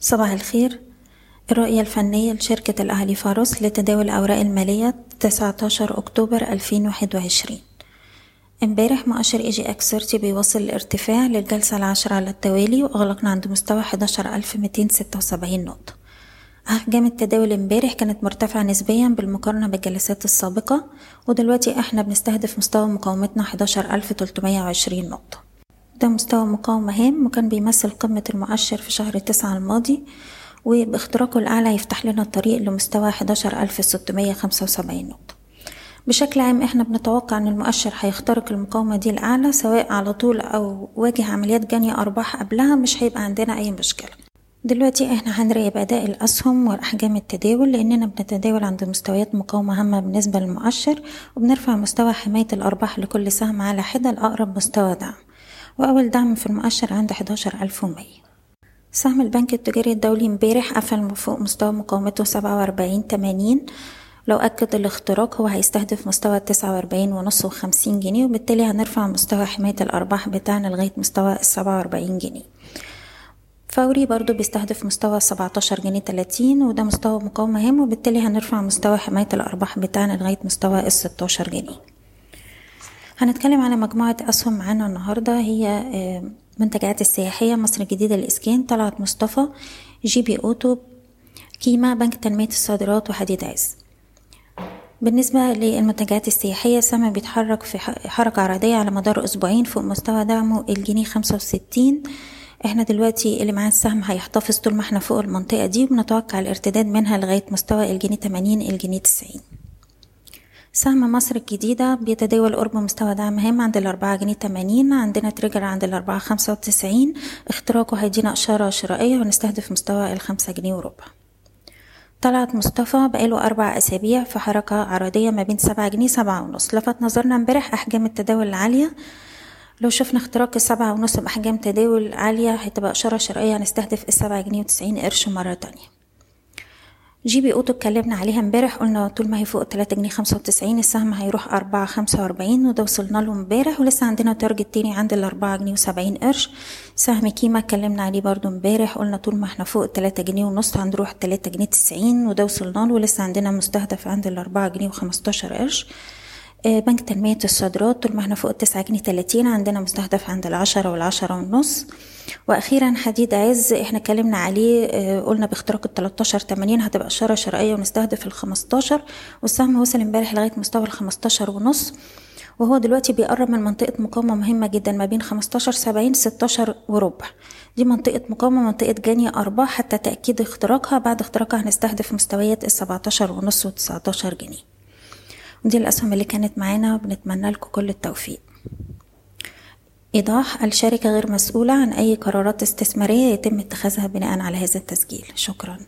صباح الخير. الرؤية الفنية لشركة الأهلي فاروس لتداول الأوراق المالية 19 أكتوبر 2021 امبارح مؤشر EGX 30 بيوصل الارتفاع للجلسة العاشرة على التوالي وأغلقنا عند مستوى 11276 نقطة. أحجام التداول امبارح كانت مرتفعة نسبيا بالمقارنة بالجلسات السابقة ودلوقتي إحنا بنستهدف مستوى مقاومتنا 11320 نقطة. ده مستوى مقاومة هام وكان بيمثل قمة المؤشر في شهر تسعة الماضي وباختراقه الأعلى يفتح لنا الطريق لمستوى 11675 نقطة. بشكل عام إحنا بنتوقع إن المؤشر هيخترق المقاومة دي الأعلى سواء على طول أو واجه عمليات جني أرباح قبلها مش هيبقى عندنا أي مشكلة. دلوقتي إحنا هنراقب أداء الأسهم وأحجام التداول لأننا بنتداول عند مستويات مقاومة هامة بالنسبة للمؤشر وبنرفع مستوى حماية الأرباح لكل سهم على حدة لأقرب مستوى دعم. وأول دعم في المؤشر عند 11100 سهم البنك التجاري الدولي امبارح قفل فوق مستوى مقاومته سبعة وأربعين تمانين. لو أكد الاختراق هو هيستهدف مستوى تسعة وأربعين ونص وخمسين جنيه وبالتالي هنرفع مستوى حماية الأرباح بتاعنا لغاية مستوى السبعة وأربعين جنيه. فوري برضو بيستهدف مستوى سبعتاشر جنيه تلاتين وده مستوى مقاومة هام وبالتالي هنرفع مستوى حماية الأرباح بتاعنا لغاية مستوى الستاشر جنيه. هنتكلم على مجموعة أسهم معانا النهاردة. هي المنتجعات السياحية مصر الجديدة للإسكان طلعت مصطفى GB Auto كيما بنك تنمية الصادرات وحديد عز. بالنسبة للمنتجعات السياحية سهم بيتحرك في حركة عرضية على مدار أسبوعين فوق مستوى دعمه الجنيه خمسة وستين. إحنا دلوقتي اللي معاه السهم هيحتفظ طول ما إحنا فوق المنطقة دي وبنتوقع الارتداد منها لغاية مستوى الجنيه تمانين الجنيه تسعين. سهم مصر الجديدة بيتداول قرب مستوى دعم هام عند الأربعة جنيه تمانين عندنا تريجر عند الأربعة خمسة وتسعين اختراقه هيدينا إشارة شرائية ونستهدف مستوى الخمسة جنيه وربع. طلعت مصطفى بقاله أربع أسابيع في حركة عرضية ما بين سبعة جنيه سبعة ونص. لفت نظرنا امبارح أحجام التداول العالية لو شفنا اختراق السبعة ونص بأحجام تداول عالية هتبقى إشارة شرائية هنستهدف السبعة جنيه وتسعين قرش مرة تانية. GB Auto اتكلمنا عليها امبارح قلنا طول ما هي فوق تلاتة جنيه خمسة وتسعين السهم هيروح أربعة خمسة وأربعين وده وصلنا له امبارح ولسه عندنا target تاني عند الأربعة جنيه وسبعين قرش. سهم كيما اتكلمنا عليه برضو امبارح قلنا طول ما إحنا فوق تلاتة جنيه ونص هنروح تلاتة جنيه تسعين وده وصلنا له ولسه عندنا مستهدف عند الأربعة جنيه وخمستاشر قرش. بنك تنمية الصادرات طول ما إحنا فوق التسعة جنيه تلاتين عندنا مستهدف عند العشرة والعشرة ونص. وأخيرا حديد عز إحنا اتكلمنا عليه آه قلنا باختراق ال 13 80 هتبقى اشاره شرائية ونستهدف ال 15 والسهم وصل امبارح لغاية مستوى ال 15 ونص. وهو دلوقتي بيقرب من منطقة مقاومة مهمة جدا ما بين 15 70 16 وربع. دي منطقة مقاومة منطقة جني أرباح حتى تأكيد اختراقها. بعد اختراقها هنستهدف مستويات ال 17 ونص و 19 جنيه. ودي الأسهم اللي كانت معانا وبنتمنى لكم كل التوفيق. إيضاح الشركة غير مسؤولة عن أي قرارات استثمارية يتم اتخاذها بناء على هذا التسجيل. شكراً.